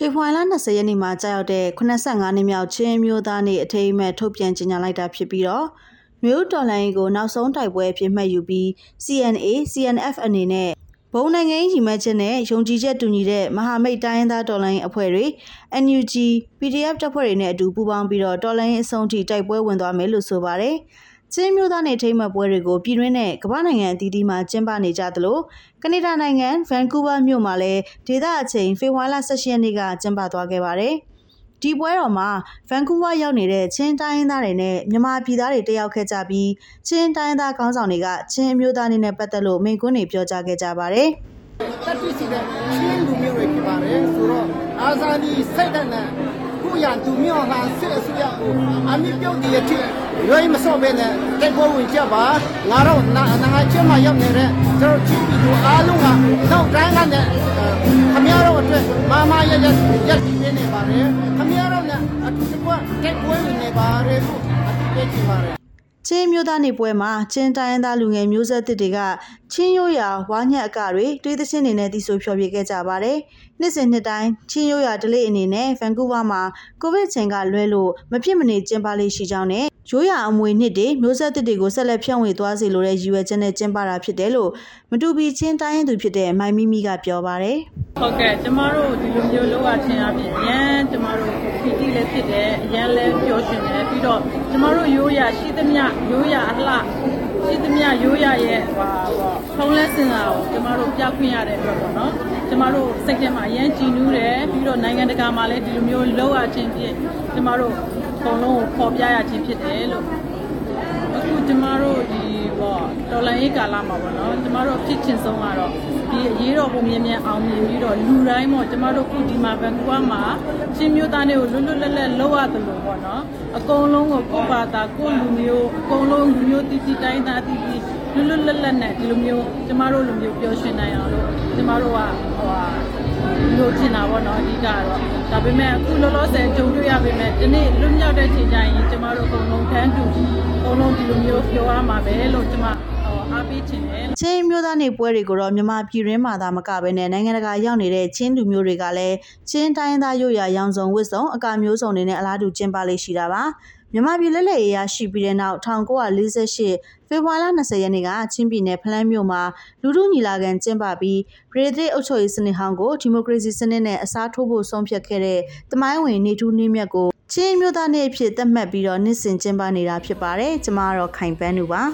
ဖေဖော်ဝါရီလ20ရက်နေ့မှာကြာရောက်တဲ့85နှစ်မြောက်ချင်းမျိုးသားနေ့အထိမ်းအမှတ်ထုတ်ပြန်ကြေညာလိုက်တာဖြစ်ပြီးတော့မြို့တော်လိုင်းကိုနောက်ဆုံးတိုက်ပွဲအဖြစ်မှတ်ယူပြီး CNA CNF အနေနဲ့ဘုံနိုင်ငံရေးညီမချက်နဲ့ယုံကြည်ချက်တူညီတဲ့မဟာမိတ်တိုင်းရင်းသားတော်လိုင်းအဖွဲ့တွေ NUG PDF တပ်ဖွဲ့တွေနဲ့အတူပူးပေါင်းပြီးတော့တော်လိုင်းအဆုံးထိတိုက်ပွဲဝင်သွားမယ်လို့ဆိုပါတယ်။ ချင်းမျိုးသားနယ်ထိမှတ်ပွဲတွေကိုပြည်တွင်းနဲ့ကမ္ဘာနိုင်ငံအသီးသီးမှာကျင်းပနေကြသလိုကနေဒါနိုင်ငံဗန်ကူးဗားမြို့မှာလည်းဒေသအချိန်ဖေဖော်ဝါရီလ16ရက်နေ့ကကျင်းပသွားခဲ့ပါတယ်။ဒီပွဲတော်မှာဗန်ကူးဗားရောက်နေတဲ့ချင်းတိုင်းသားတွေနဲ့မြန်မာပြည်သားတွေတက်ရောက်ခဲ့ကြပြီးချင်းတိုင်းသားခေါင်းဆောင်တွေကချင်းအမျိုးသားနေနဲ့ပတ်သက်လို့မိန့်ခွန်းတွေပြောကြားခဲ့ကြပါတယ်။တက်ရှိစီတဲ့ချင်းလူမျိုးတွေဖြစ်ပါတယ်ဆိုတော့အာဇာနည်စိတ်ဓာတ်နဲ့ခုရသူမျိုးဟာစစ်အစိုးရကိုအမိပြုတ်တည်ရတဲ့ ရွေးမစော့ပဲနဲ့တိုက်ပွဲဝင်ကြပါငါတို့နာငါချင်းမရောက်နေတဲ့ကျွန်တော်ချင်းပြည်သူအားလုံးကနောက်တိုင်းကနဲ့ခမရတို့အတွက်မမရရရက်နေနေပါတယ်ခမရတို့နဲ့အတူတကွတိုက်ပွဲဝင်နေပါတယ်လို့အတူပြချင်ပါတယ်ချင်းမျိုးသားနေပွဲမှာချင်းတိုင်းရင်းသားလူငယ်မျိုးဆက်တစ်တွေကချင်းရိုးရာဝါညက်အကတွေတွေးသချင်းတွေနဲ့တီးဆိုဖျော်ဖြေခဲ့ကြပါတယ်။နှစ်စဉ်နှစ်တိုင်းချင်းရိုးရာဒလေးအနေနဲ့ဗန်ကူးဗားမှာကိုဗစ်ချိန်ကလွဲလို့မဖြစ်မနေကျင်းပလေးရှိကြောင်းနဲ့ ရိုးရာအမွေနှစ်တွေမျိုးဆက်တစ်တွေကိုဆက်လက်ဖြန့်ဝေသွားစေလိုတဲ့ရည်ရွယ်ချက်နဲ့ကျင်းပတာဖြစ်တယ်လို့မတူပီချင်းတိုင်းရင်းသူဖြစ်တဲ့မိုင်မီမီကပြောပါတယ်။ဟုတ်ကဲ့ကျမတို့ဒီလိုမျိုးလောက်ရခြင်းအပြင်အရန်ကျမတို့ပီတိလည်းဖြစ်တယ်အရန်လည်းပျော်ရွှင်တယ်ပြီးတော့ကျမတို့ရိုးရာရှိသမျှရိုးရာအလှရှိသမျှရိုးရာရဲ့ဟာပေါ့ဖုံးလဲစင်တာကိုကျမတို့ပြခွင့်ရတဲ့အတွက်ပေါ့နော်ကျမတို့စိတ်ထဲမှာအရန်ကြည်နူးတယ်ပြီးတော့နိုင်ငံတကာမှာလည်းဒီလိုမျိုးလောက်ရခြင်းဖြင့်ကျမတို့ အကုန်လုံးကိုပေါ်ပြရခြင်းဖြစ်တယ်လို့အခုကျမတို့ဒီပေါ့တော်လန်ရေးကာလမှာပေါ့နော်ကျမတို့ဖြစ်ချင်ဆုံးကတော့ဒီအရေးတော်ပုံမြင်မြန်အောင်မြင်ပြီးတော့လူတိုင်းပေါ့ကျမတို့ခုဒီမှာဘန်ကူးမှာချင်းမျိုးသားတွေကိုလွတ်လွတ်လပ်လပ်လောက်ရတယ်လို့ပေါ့နော်အကုန်လုံးကိုကိုယ့်ဘာသာကိုယ့်လူမျိုးအကုန်လုံးလူမျိုးတည်တည်တိုင်းသားတည်တည်လွတ်လွတ်လပ်လပ်နဲ့ဒီလိုမျိုးကျမတို့လူမျိုးပျော်ရွှင်နိုင်အောင်လို့ကျမတို့ကဟိုဟာ လို့ချင်တာပေါ့နော်အဓိကတော့ဒါပေမဲ့အခုလောလောဆယ်ကြုံတွေ့ရပေမဲ့ဒီနေ့လွတ်မြောက်တဲ့ချိန်ကျရင်ကျမတို့အကုန်လုံးတန်းတူအကုန်လုံးဒီလိုမျိုးပြောရမှာပဲလို့ကျမဟို အားပေးချင်တယ်ချင်းမျိုးသားနေပွဲတွေကိုတော့မြန်မာပြည်ရင်းမှာသာမကဘဲနဲ့နိုင်ငံတကာရောက်နေတဲ့ချင်းလူမျိုးတွေကလည်းချင်းတိုင်းသားရိုးရာရောင်စုံဝတ်စုံအကာမျိုးစုံတွေနဲ့အလားတူကျင်းပလေးရှိတာပါမြန်မာပြည်လက်လက်ရေးရရှိပြီးတဲ့နောက်1948ဖေဖော်ဝါရီလ20ရက်နေ့ကချင်းပြည်နယ်ဖလန်းမြို့မှာလူထုညီလာခံကျင်းပပြီးပြည်ထရေးအုပ်ချုပ်ရေးစနစ်ဟောင်းကိုဒီမိုကရေစီစနစ်နဲ့အစားထိုးဖို့ဆုံးဖြတ်ခဲ့တဲ့တမိုင်းဝင်နေထူးနှင်းမြတ်ကိုချင်းမျိုးသားနေ့အဖြစ်သတ်မှတ်ပြီးတော့နှစ်စဉ်ကျင်းပနေတာဖြစ်ပါတယ်ကျမကတော့ခိုင်ပန်းသူပါ